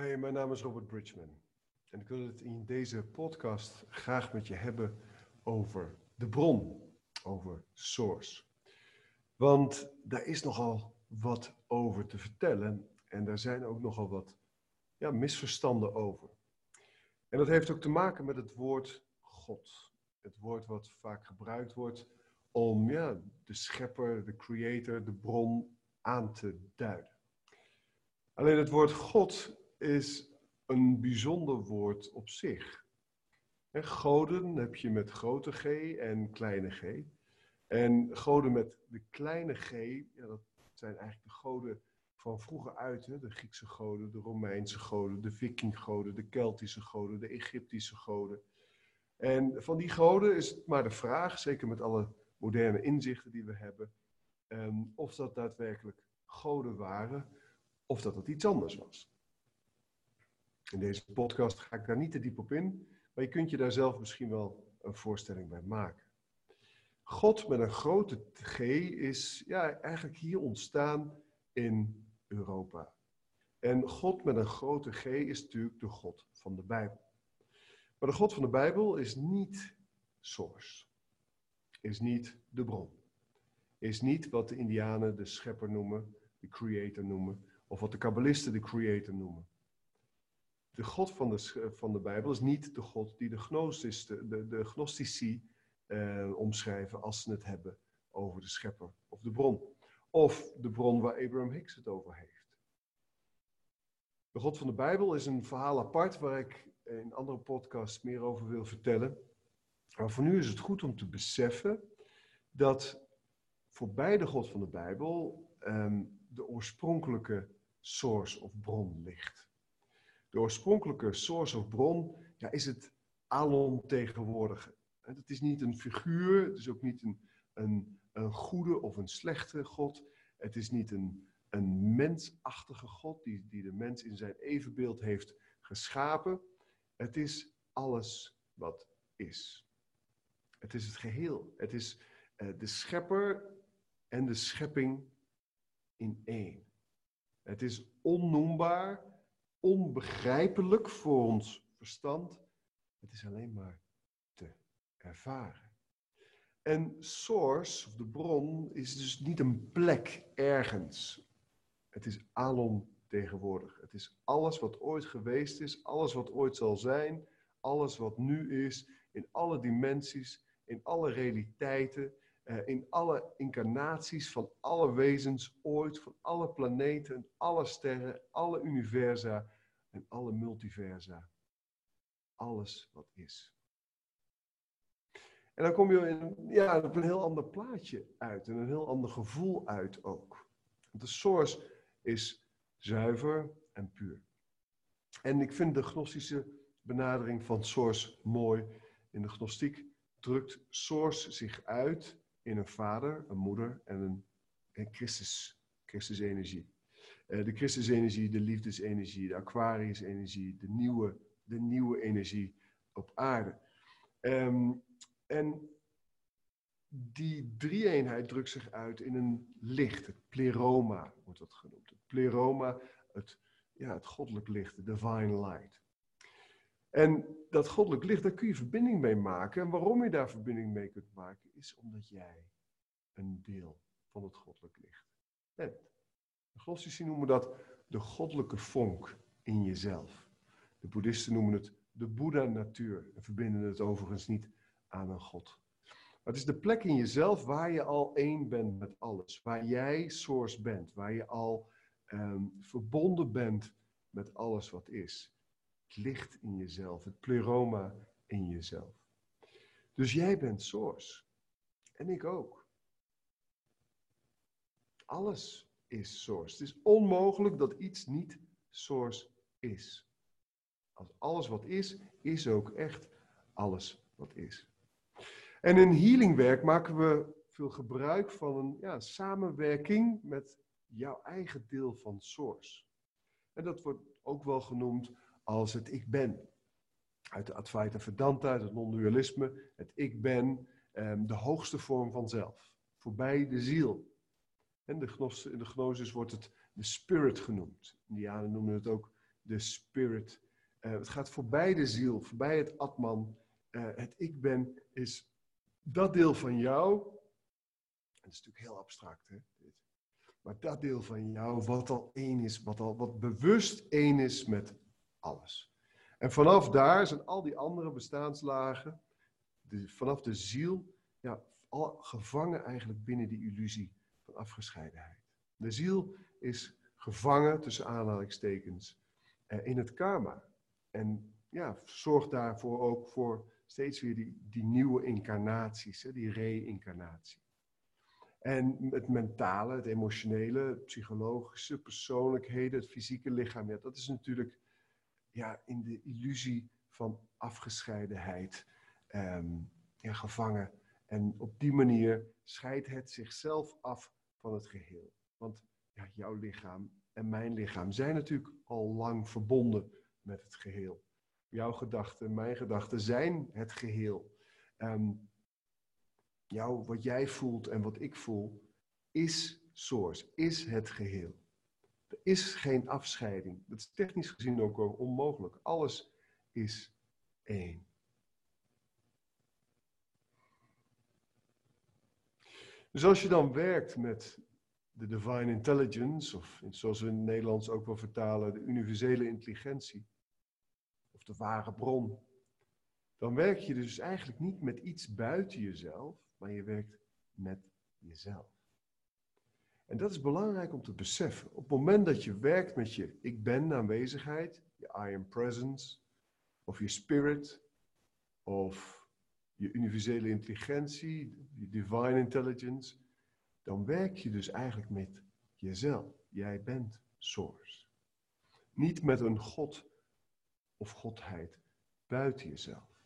Hi, mijn naam is Robert Bridgman. En ik wil het in deze podcast graag met je hebben over de bron, over source. Want daar is nogal wat over te vertellen en daar zijn ook nogal wat ja, misverstanden over. En dat heeft ook te maken met het woord God. Het woord wat vaak gebruikt wordt om ja, de schepper, de creator, de bron aan te duiden. Alleen het woord God is een bijzonder woord op zich. En goden heb je met grote G en kleine G. En goden met de kleine G, ja, dat zijn eigenlijk de goden van vroeger uit. Hè? De Griekse goden, de Romeinse goden, de Vikinggoden, de Keltische goden, de Egyptische goden. En van die goden is het maar de vraag, zeker met alle moderne inzichten die we hebben, ehm, of dat daadwerkelijk goden waren of dat het iets anders was. In deze podcast ga ik daar niet te diep op in, maar je kunt je daar zelf misschien wel een voorstelling bij maken. God met een grote G is ja, eigenlijk hier ontstaan in Europa. En God met een grote G is natuurlijk de God van de Bijbel. Maar de God van de Bijbel is niet source, is niet de bron, is niet wat de Indianen de schepper noemen, de creator noemen, of wat de kabbalisten de creator noemen. De God van de, van de Bijbel is niet de God die de, de, de, gnostici eh, omschrijven als ze het hebben over de schepper of de bron. Of de bron waar Abraham Hicks het over heeft. De God van de Bijbel is een verhaal apart waar ik in andere podcasts meer over wil vertellen. Maar voor nu is het goed om te beseffen dat voorbij de God van de Bijbel ehm, de oorspronkelijke source of bron ligt. De oorspronkelijke source of bron ja, is het alomtegenwoordige. Het is niet een figuur, het is ook niet een, een, een goede of een slechte God. Het is niet een, een mensachtige God die, die de mens in zijn evenbeeld heeft geschapen. Het is alles wat is. Het is het geheel. Het is uh, de schepper en de schepping in één. Het is onnoembaar, onbegrijpelijk voor ons verstand. Het is alleen maar te ervaren. En source, of de bron, is dus niet een plek ergens. Het is alomtegenwoordig. Het is alles wat ooit geweest is, alles wat ooit zal zijn, alles wat nu is, in alle dimensies, in alle realiteiten, eh, in alle incarnaties van alle wezens ooit, van alle planeten, alle sterren, alle universa en alle multiversa. Alles wat is. En dan kom je in, ja, op een heel ander plaatje uit en een heel ander gevoel uit ook. De source is zuiver en puur. En ik vind de gnostische benadering van source mooi. In de gnostiek drukt source zich uit in een vader, een moeder en een, Christus, Christus-energie. Uh, de Christus-energie, de liefdesenergie, de Aquarius-energie, de nieuwe, de nieuwe energie op aarde. Um, en die drie-eenheid drukt zich uit in een licht, het pleroma wordt dat genoemd. Het pleroma, het, ja, het goddelijk licht, de divine light. En dat goddelijk licht, daar kun je verbinding mee maken. En waarom je daar verbinding mee kunt maken, is omdat jij een deel van het goddelijk licht bent. De Gnostici noemen dat de goddelijke vonk in jezelf. De boeddhisten noemen het de Boeddha-natuur en verbinden het overigens niet aan een God. Maar het is de plek in jezelf waar je al één bent met alles. Waar jij source bent. Waar je al um, verbonden bent met alles wat is het licht in jezelf, het pleroma in jezelf. Dus jij bent source. En ik ook. Alles is source. Het is onmogelijk dat iets niet source is. Als alles wat is, is ook echt alles wat is. En in healingwerk maken we veel gebruik van een ja, samenwerking met jouw eigen deel van source. En dat wordt ook wel genoemd als het ik ben. Uit de Advaita Vedanta, uit het non-dualisme, het ik ben, um, de hoogste vorm van zelf. Voorbij de ziel. En de in de gnosis wordt het de spirit genoemd. Indianen noemen het ook de spirit. Eh, het gaat voorbij de ziel, voorbij het atman. Eh, het ik ben is dat deel van jou. Dat is natuurlijk heel abstract, hè? Maar dat deel van jou, wat al één is, wat al wat bewust één is met alles. En vanaf daar zijn al die andere bestaanslagen, vanaf de ziel, ja, al gevangen eigenlijk binnen die illusie van afgescheidenheid. De ziel is gevangen, tussen aanhalingstekens, eh, in het karma. En ja, zorgt daarvoor ook voor steeds weer die, die nieuwe incarnaties, hè, die re-incarnatie. En het mentale, het emotionele, psychologische, persoonlijkheden, het fysieke lichaam, ja, dat is natuurlijk ja, in de illusie van afgescheidenheid ehm, ja, gevangen. En op die manier scheidt het zichzelf af van het geheel. Want ja, jouw lichaam en mijn lichaam zijn natuurlijk al lang verbonden met het geheel. Jouw gedachten, mijn gedachten zijn het geheel. Um, jou, wat jij voelt en wat ik voel, is source, is het geheel. Is geen afscheiding. Dat is technisch gezien ook onmogelijk. Alles is één. Dus als je dan werkt met de divine intelligence, of zoals we in het Nederlands ook wel vertalen, de universele intelligentie, of de ware bron, dan werk je dus eigenlijk niet met iets buiten jezelf, maar je werkt met jezelf. En dat is belangrijk om te beseffen. Op het moment dat je werkt met je ik ben aanwezigheid, je I am presence, of je spirit, of je universele intelligentie, je divine intelligence, dan werk je dus eigenlijk met jezelf. Jij bent source. Niet met een God of godheid buiten jezelf.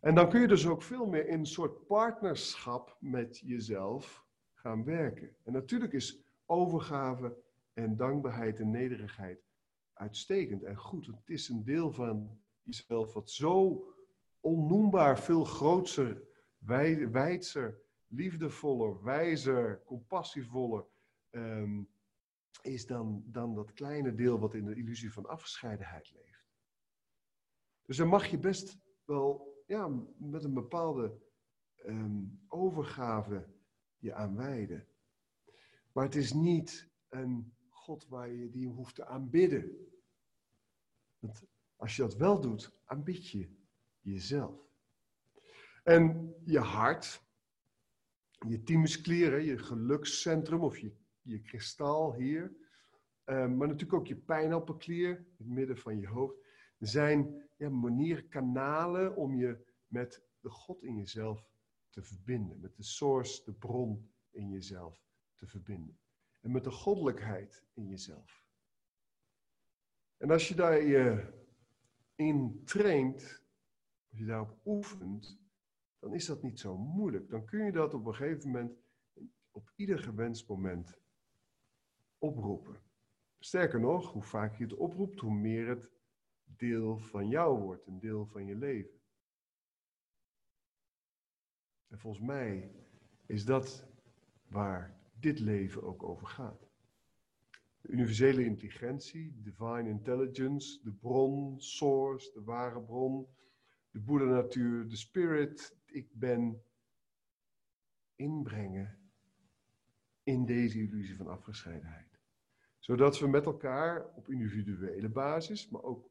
En dan kun je dus ook veel meer in een soort partnerschap met jezelf gaan werken. En natuurlijk is overgave en dankbaarheid en nederigheid uitstekend en goed. Het is een deel van jezelf wat zo onnoembaar veel groter, wijdser, liefdevoller, wijzer, compassievoller ehm, is dan, dan dat kleine deel wat in de illusie van afgescheidenheid leeft. Dus dan mag je best wel ja, met een bepaalde ehm, overgave je aan wijden. Maar het is niet een God waar je die hoeft te aanbidden. Want als je dat wel doet, aanbid je jezelf. En je hart, je thymusklier, je gelukscentrum of je, je kristal hier, ehm, maar natuurlijk ook je pijnappelklier, het midden van je hoofd, zijn ja, manieren, kanalen om je met de God in jezelf te verbinden. Met de source, de bron in jezelf te verbinden. En met de goddelijkheid in jezelf. En als je daar je in traint, als je daarop oefent, dan is dat niet zo moeilijk. Dan kun je dat op een gegeven moment, op ieder gewenst moment, oproepen. Sterker nog, hoe vaak je het oproept, hoe meer het deel van jou wordt, een deel van je leven. En volgens mij is dat waar dit leven ook over gaat. De universele intelligentie, divine intelligence, de bron, source, de ware bron, de Boeddha-natuur, de spirit, ik ben, inbrengen in deze illusie van afgescheidenheid. Zodat we met elkaar op individuele basis, maar ook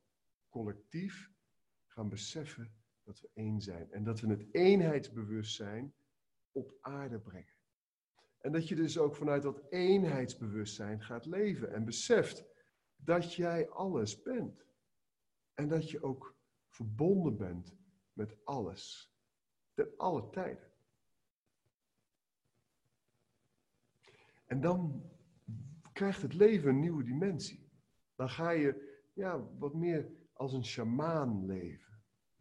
collectief gaan beseffen dat we één zijn. En dat we het eenheidsbewustzijn op aarde brengen. En dat je dus ook vanuit dat eenheidsbewustzijn gaat leven en beseft dat jij alles bent. En dat je ook verbonden bent met alles. Ten alle tijden. En dan krijgt het leven een nieuwe dimensie. Dan ga je ja, wat meer als een sjamaan leven.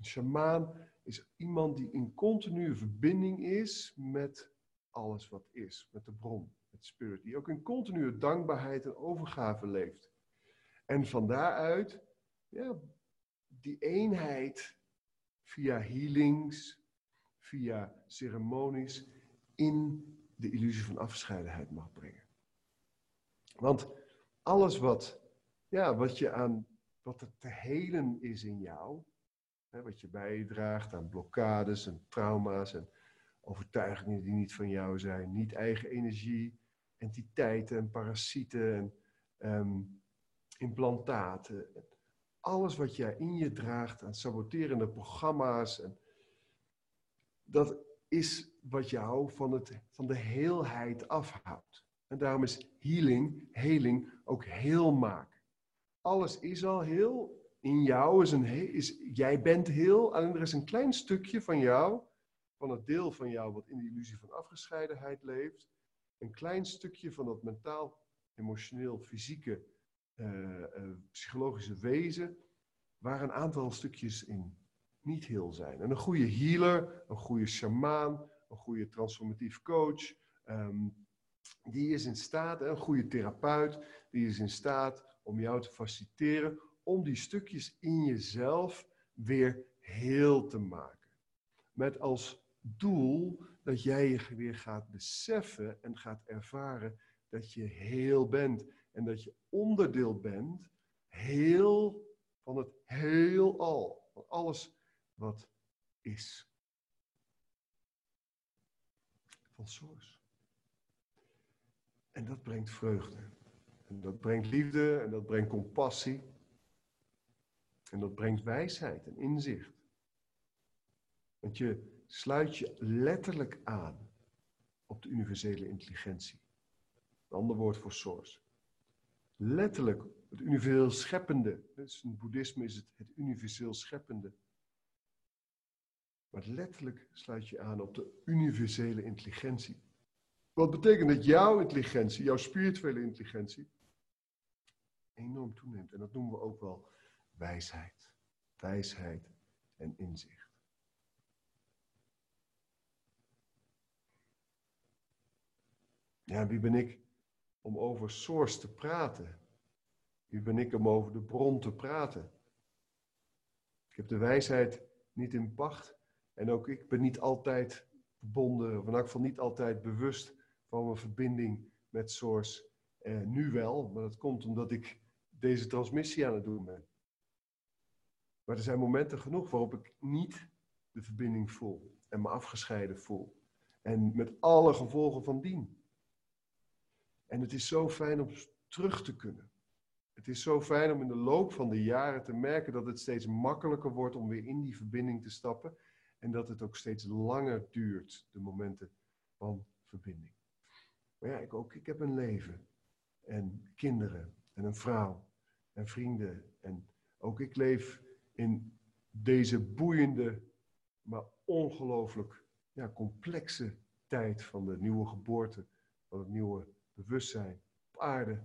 Een shamaan is iemand die in continue verbinding is met alles wat is, met de bron, met spirit. Die ook in continue dankbaarheid en overgave leeft. En van daaruit, ja, die eenheid via healings, via ceremonies, in de illusie van afgescheidenheid mag brengen. Want alles wat, ja, wat je aan wat er te helen is in jou. Wat je bijdraagt aan blokkades en trauma's en overtuigingen die niet van jou zijn. Niet eigen energie, entiteiten en parasieten en ehm, implantaten. Alles wat jij in je draagt aan saboterende programma's. En dat is wat jou van, het, van de heelheid afhoudt. En daarom is healing, heling, ook heel maken. Alles is al heel. In jou is een is, jij bent heel. Alleen er is een klein stukje van jou, van het deel van jou wat in de illusie van afgescheidenheid leeft. Een klein stukje van dat mentaal, emotioneel, fysieke, uh, uh, psychologische wezen, waar een aantal stukjes in niet heel zijn. En een goede healer, een goede shamaan, een goede transformatief coach, um, die is in staat, een goede therapeut, die is in staat om jou te faciliteren om die stukjes in jezelf weer heel te maken. Met als doel dat jij je weer gaat beseffen en gaat ervaren dat je heel bent en dat je onderdeel bent, heel van het heelal, van alles wat is. Van Source. En dat brengt vreugde. En dat brengt liefde en dat brengt compassie. En dat brengt wijsheid en inzicht. Want je sluit je letterlijk aan op de universele intelligentie. Een ander woord voor source. Letterlijk, het universeel scheppende. Dus in boeddhisme is het het universeel scheppende. Maar letterlijk sluit je aan op de universele intelligentie. Wat betekent dat jouw intelligentie, jouw spirituele intelligentie, enorm toeneemt. En dat noemen we ook wel wijsheid. Wijsheid en inzicht. Ja, wie ben ik om over source te praten? Wie ben ik om over de bron te praten? Ik heb de wijsheid niet in pacht. En ook ik ben niet altijd verbonden, of in elk geval niet altijd bewust van mijn verbinding met Source. Eh, nu wel, maar dat komt omdat ik deze transmissie aan het doen ben. Maar er zijn momenten genoeg waarop ik niet de verbinding voel en me afgescheiden voel. En met alle gevolgen van dien. En het is zo fijn om terug te kunnen. Het is zo fijn om in de loop van de jaren te merken dat het steeds makkelijker wordt om weer in die verbinding te stappen. En dat het ook steeds langer duurt, de momenten van verbinding. Maar ja, ik ook. Ik heb een leven. En kinderen. En een vrouw. En vrienden. En ook ik leef in deze boeiende, maar ongelooflijk ja, complexe tijd van de nieuwe geboorte. Van het nieuwe bewustzijn op aarde.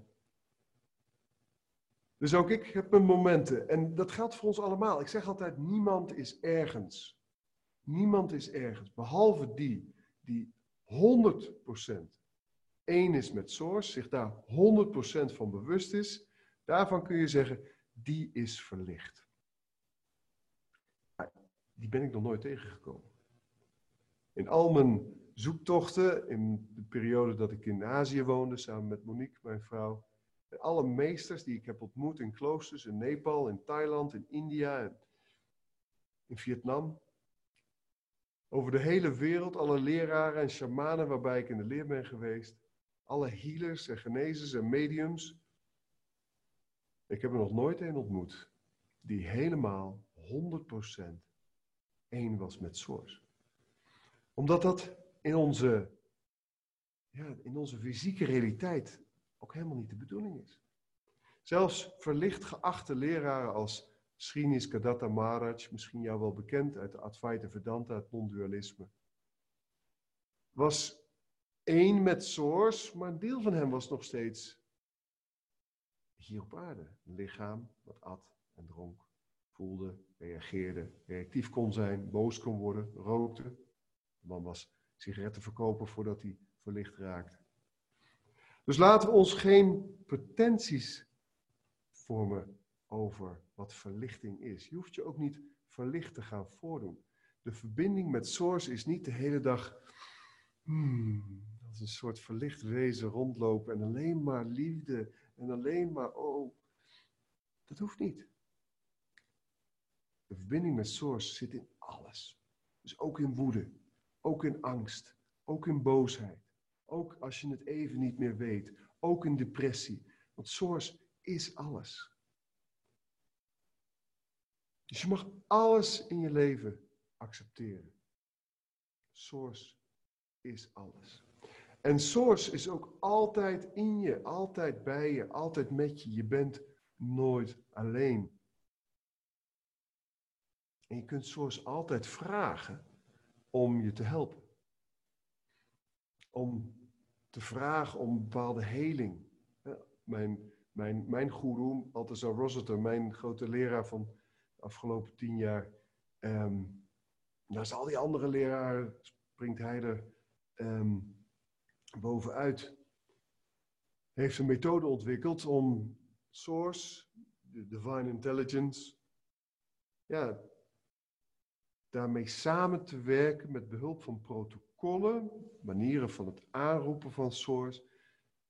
Dus ook ik heb mijn momenten. En dat geldt voor ons allemaal. Ik zeg altijd, niemand is ergens. Niemand is ergens. Behalve die die 100% één is met Source, zich daar 100% van bewust is, daarvan kun je zeggen, die is verlicht. Die ben ik nog nooit tegengekomen. In al mijn zoektochten, in de periode dat ik in Azië woonde, samen met Monique, mijn vrouw, alle meesters die ik heb ontmoet in kloosters, in Nepal, in Thailand, in India, en in Vietnam, over de hele wereld, alle leraren en shamanen waarbij ik in de leer ben geweest, alle healers en genezers en mediums. Ik heb er nog nooit een ontmoet die helemaal 100% één was met Source. Omdat dat in onze, ja, in onze fysieke realiteit ook helemaal niet de bedoeling is. Zelfs verlicht geachte leraren als Srinis Kadatta Maharaj, misschien jou wel bekend uit de Advaita Vedanta, het non-dualisme, was één met Source, maar een deel van hem was nog steeds hier op aarde. Een lichaam wat at en dronk, voelde, reageerde, reactief kon zijn, boos kon worden, rookte. De man was sigaretten verkopen voordat hij verlicht raakte. Dus laten we ons geen pretenties vormen over wat verlichting is. Je hoeft je ook niet verlicht te gaan voordoen. De verbinding met Source is niet de hele dag hmm, als een soort verlicht wezen rondlopen en alleen maar liefde en alleen maar oh. Dat hoeft niet. De verbinding met Source zit in alles. Dus ook in woede, ook in angst, ook in boosheid. Ook als je het even niet meer weet, ook in depressie. Want Source is alles. Dus je mag alles in je leven accepteren. Source is alles. En Source is ook altijd in je, altijd bij je, altijd met je. Je bent nooit alleen. En je kunt Source altijd vragen om je te helpen. Om te vragen om bepaalde heling. Mijn, mijn, mijn guru, mijn grote leraar van de afgelopen tien jaar. Um, naast al die andere leraren springt hij er um, bovenuit. Heeft een methode ontwikkeld om Source, de Divine Intelligence, ja, daarmee samen te werken met behulp van protocollen, manieren van het aanroepen van Source,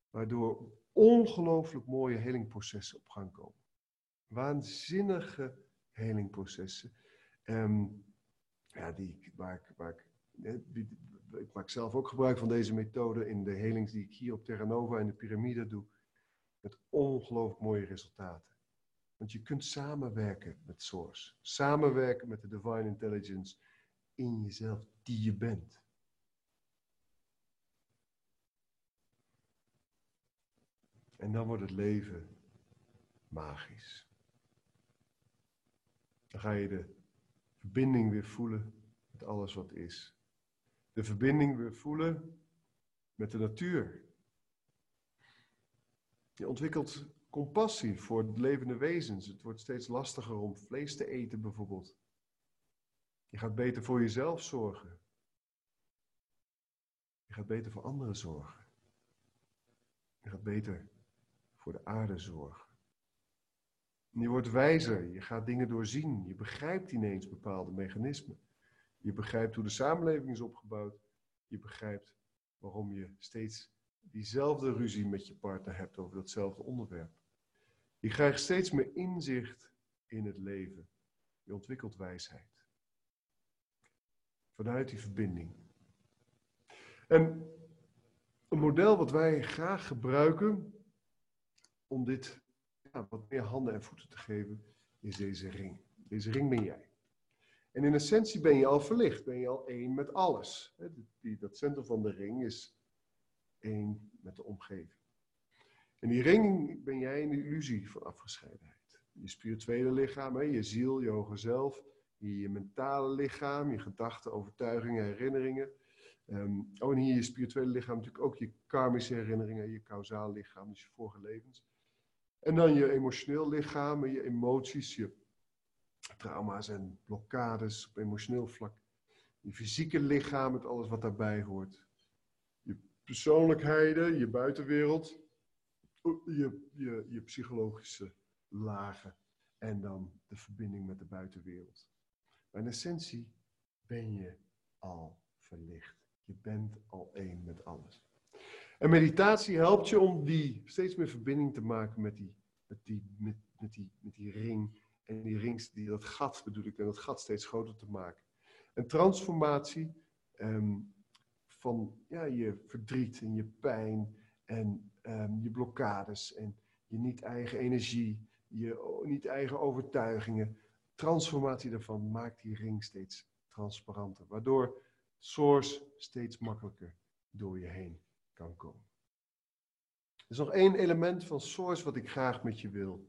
waardoor ongelooflijk mooie helingprocessen op gang komen. Waanzinnige helingprocessen. Um, ja, die, waar ik, waar ik, ik maak zelf ook gebruik van deze methode in de helings die ik hier op Terra Nova in de piramide doe. Met ongelooflijk mooie resultaten. Want je kunt samenwerken met Source. Samenwerken met de Divine Intelligence in jezelf, die je bent. En dan wordt het leven magisch. Dan ga je de verbinding weer voelen met alles wat is. De verbinding weer voelen met de natuur. Je ontwikkelt compassie voor levende wezens. Het wordt steeds lastiger om vlees te eten bijvoorbeeld. Je gaat beter voor jezelf zorgen. Je gaat beter voor anderen zorgen. Je gaat beter voor de aarde zorgen. je wordt wijzer, je gaat dingen doorzien, je begrijpt ineens bepaalde mechanismen. Je begrijpt hoe de samenleving is opgebouwd. Je begrijpt waarom je steeds diezelfde ruzie met je partner hebt over datzelfde onderwerp. Je krijgt steeds meer inzicht in het leven. Je ontwikkelt wijsheid. Vanuit die verbinding. En een model wat wij graag gebruiken om dit ja, wat meer handen en voeten te geven, is deze ring. Deze ring ben jij. En in essentie ben je al verlicht, ben je al één met alles. Dat centrum van de ring is één met de omgeving. En die ring ben jij een illusie van afgescheidenheid. Je spirituele lichaam, je ziel, je hoger zelf, je mentale lichaam, je gedachten, overtuigingen, herinneringen. Um, oh, en hier je spirituele lichaam natuurlijk ook je karmische herinneringen, je kausaal lichaam, dus je vorige levens. En dan je emotioneel lichaam, je emoties, je trauma's en blokkades op emotioneel vlak. Je fysieke lichaam met alles wat daarbij hoort. Je persoonlijkheden, je buitenwereld, je, je, je psychologische lagen en dan de verbinding met de buitenwereld. Maar in essentie ben je al verlicht. Je bent al één met alles. En meditatie helpt je om die steeds meer verbinding te maken met die, met die, met, met die, met die ring. En die ring, die, dat gat bedoel ik, en dat gat steeds groter te maken. Een transformatie um, van ja, je verdriet en je pijn en um, je blokkades en je niet-eigen energie, je niet-eigen overtuigingen. Transformatie daarvan maakt die ring steeds transparanter, waardoor Source steeds makkelijker door je heen kan komen. Er is nog één element van Source wat ik graag met je wil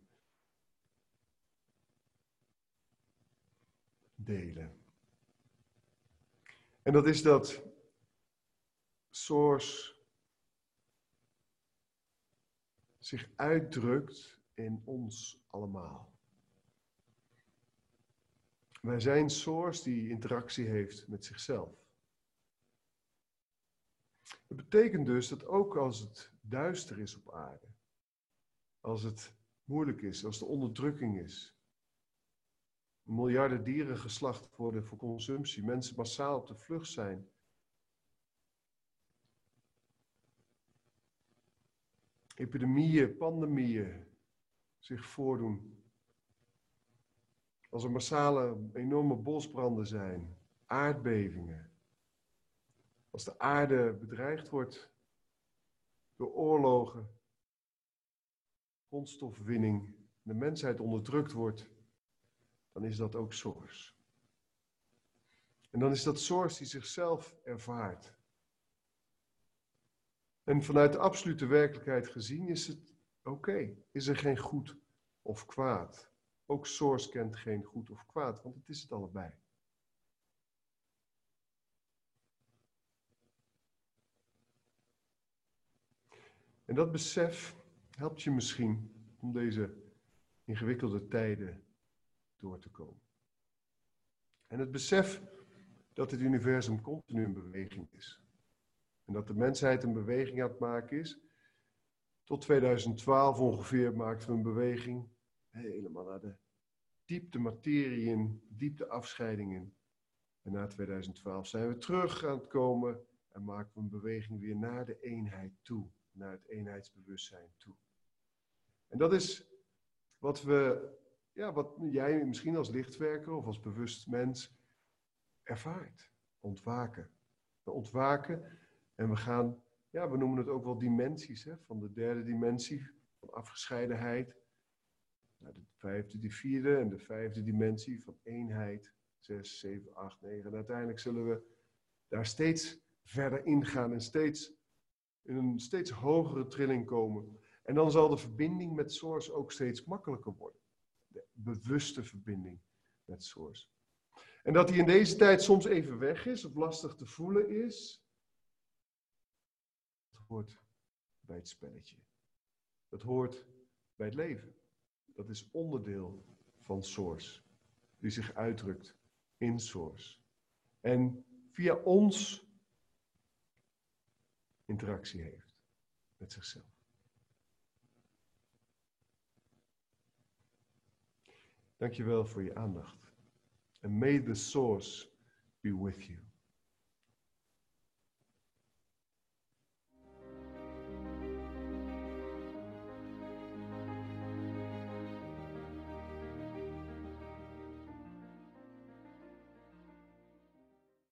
delen. En dat is dat Source zich uitdrukt in ons allemaal. Wij zijn Source die interactie heeft met zichzelf. Dat betekent dus dat ook als het duister is op aarde, als het moeilijk is, als er onderdrukking is, miljarden dieren geslacht worden voor consumptie, mensen massaal op de vlucht zijn, epidemieën, pandemieën zich voordoen. Als er massale, enorme bosbranden zijn, aardbevingen. Als de aarde bedreigd wordt door oorlogen, grondstofwinning, de mensheid onderdrukt wordt, dan is dat ook source. En dan is dat source die zichzelf ervaart. En vanuit de absolute werkelijkheid gezien is het oké. Is er geen goed of kwaad. Ook source kent geen goed of kwaad, want het is het allebei. En dat besef helpt je misschien om deze ingewikkelde tijden door te komen. En het besef dat het universum continu in beweging is. En dat de mensheid een beweging aan het maken is. Tot 2012 ongeveer maakten we een beweging helemaal naar de diepte materie in, diepte afscheiding in. En na 2012 zijn we terug aan het komen en maken we een beweging weer naar de eenheid toe, naar het eenheidsbewustzijn toe. En dat is wat we, ja, wat jij misschien als lichtwerker of als bewust mens ervaart. Ontwaken. Ontwaken en we gaan, ja, we noemen het ook wel dimensies, hè, van de derde dimensie, van afgescheidenheid, naar de vijfde, de vierde en de vijfde dimensie van eenheid, zes, zeven, acht, negen. En uiteindelijk zullen we daar steeds verder ingaan en steeds in een steeds hogere trilling komen. En dan zal de verbinding met Source ook steeds makkelijker worden. De bewuste verbinding met Source. En dat die in deze tijd soms even weg is of lastig te voelen is, hoort bij het spelletje. Dat hoort bij het leven. Dat is onderdeel van Source, die zich uitdrukt in Source. En via ons interactie heeft met zichzelf. Dankjewel voor je aandacht. And may the source be with you.